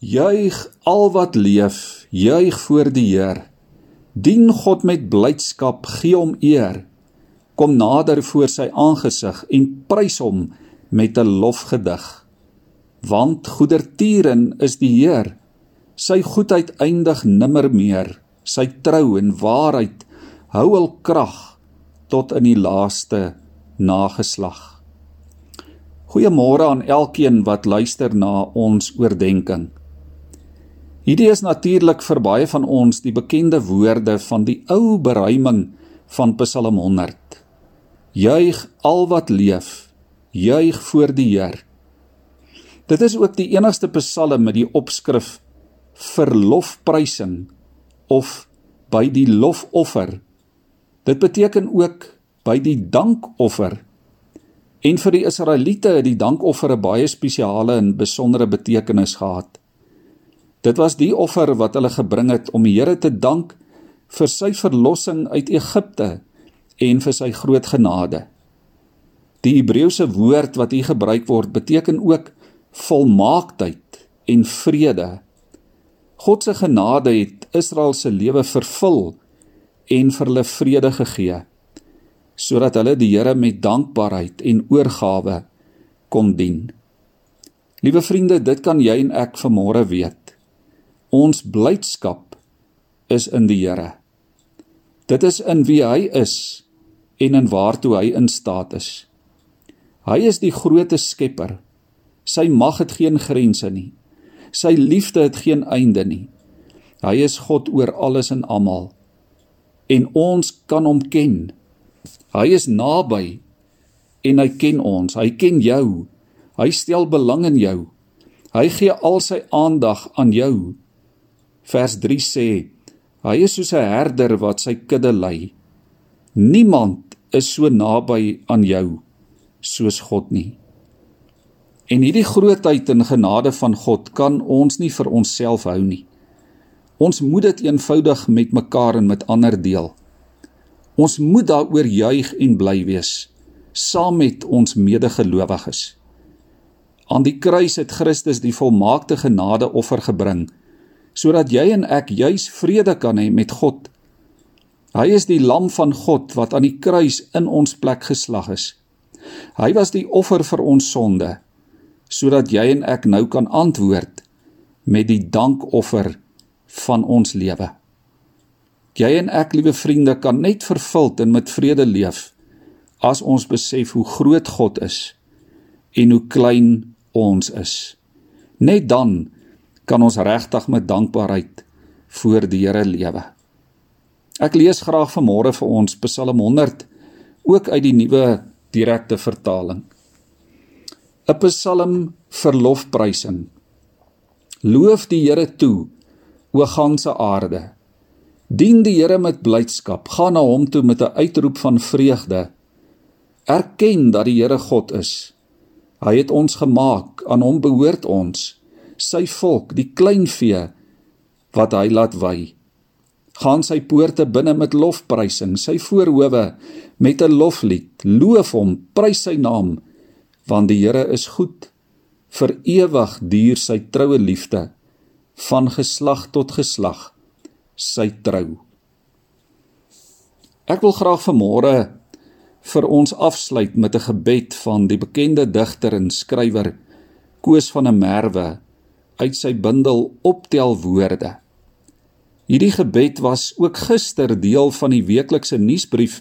Juig al wat leef, juig voor die Heer. Dien God met blydskap, gee hom eer. Kom nader voor sy aangesig en prys hom met 'n lofgedig. Want goedertieren is die Heer. Sy goedheid eindig nimmer meer. Sy trou en waarheid hou al krag tot in die laaste nageslag. Goeiemôre aan elkeen wat luister na ons oordeenking. Hierdie is natuurlik vir baie van ons die bekende woorde van die ou beruiming van Psalm 100. Juig al wat leef, juig voor die Heer. Dit is ook die enigste Psalm met die opskrif vir lofprysing of by die lofoffer. Dit beteken ook by die dankoffer. En vir die Israeliete het die dankoffer 'n baie spesiale en besondere betekenis gehad. Dit was die offer wat hulle gebring het om die Here te dank vir sy verlossing uit Egipte en vir sy groot genade. Die Hebreëse woord wat hier gebruik word, beteken ook volmaaktheid en vrede. God se genade het Israel se lewe vervul en vir hulle vrede gegee sodat hulle die Here met dankbaarheid en oorgawe kon dien. Liewe vriende, dit kan jy en ek vanmôre weet. Ons blydskap is in die Here. Dit is in wie hy is en in waartoe hy in staat is. Hy is die grootte skepper. Sy mag het geen grense nie. Sy liefde het geen einde nie. Hy is God oor alles en almal. En ons kan hom ken. Hy is naby en hy ken ons. Hy ken jou. Hy stel belang in jou. Hy gee al sy aandag aan jou. Vers 3 sê: Hy is soos 'n herder wat sy kudde lei. Niemand is so naby aan jou soos God nie. En hierdie grootheid en genade van God kan ons nie vir onsself hou nie. Ons moet dit eenvoudig met mekaar en met ander deel. Ons moet daaroor juig en bly wees saam met ons medegelowiges. Aan die kruis het Christus die volmaakte genade offer gebring sodat jy en ek juis vrede kan hê met God. Hy is die lam van God wat aan die kruis in ons plek geslag is. Hy was die offer vir ons sonde sodat jy en ek nou kan antwoord met die dankoffer van ons lewe. Jy en ek, liewe vriende, kan net vervuld en met vrede leef as ons besef hoe groot God is en hoe klein ons is. Net dan kan ons regtig met dankbaarheid voor die Here lewe. Ek lees graag vanmôre vir ons Psalm 100 ook uit die nuwe direkte vertaling. 'n Psalm vir lofprysing. Loof die Here toe, o ganse aarde. Dien die Here met blydskap, gaan na hom toe met 'n uitroep van vreugde. Erken dat die Here God is. Hy het ons gemaak, aan hom behoort ons sy volk, die kleinvee wat hy laat wy. Gaan sy poorte binne met lofprysing, sy voorhoewe met 'n loflied. Loof hom, prys sy naam, want die Here is goed. Vir ewig duur sy troue liefde van geslag tot geslag sy trou. Ek wil graag vanmôre vir ons afsluit met 'n gebed van die bekende digter en skrywer Koos van der Merwe uit sy bundel Optel woorde. Hierdie gebed was ook gister deel van die weeklikse nuusbrief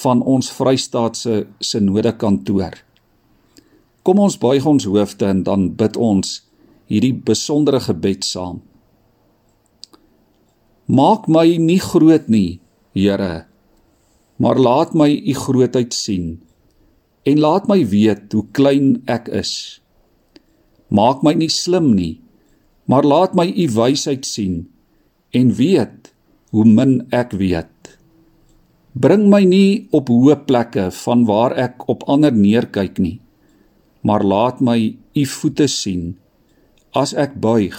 van ons Vrystaatse Sinode kantoor. Kom ons buig ons hoofde en dan bid ons hierdie besondere gebed saam. Maak my nie groot nie, Here, maar laat my u grootheid sien en laat my weet hoe klein ek is. Maak my nie slim nie, maar laat my u wysheid sien en weet hoe min ek weet. Bring my nie op hoë plekke van waar ek op ander neerkyk nie, maar laat my u voete sien as ek buig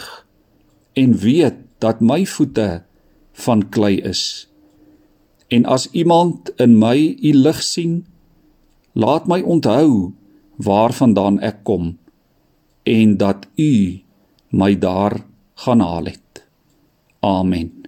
en weet dat my voete van klei is. En as iemand in my u lig sien, laat my onthou waarvandaan ek kom en dat u my daar gaan haal het. Amen.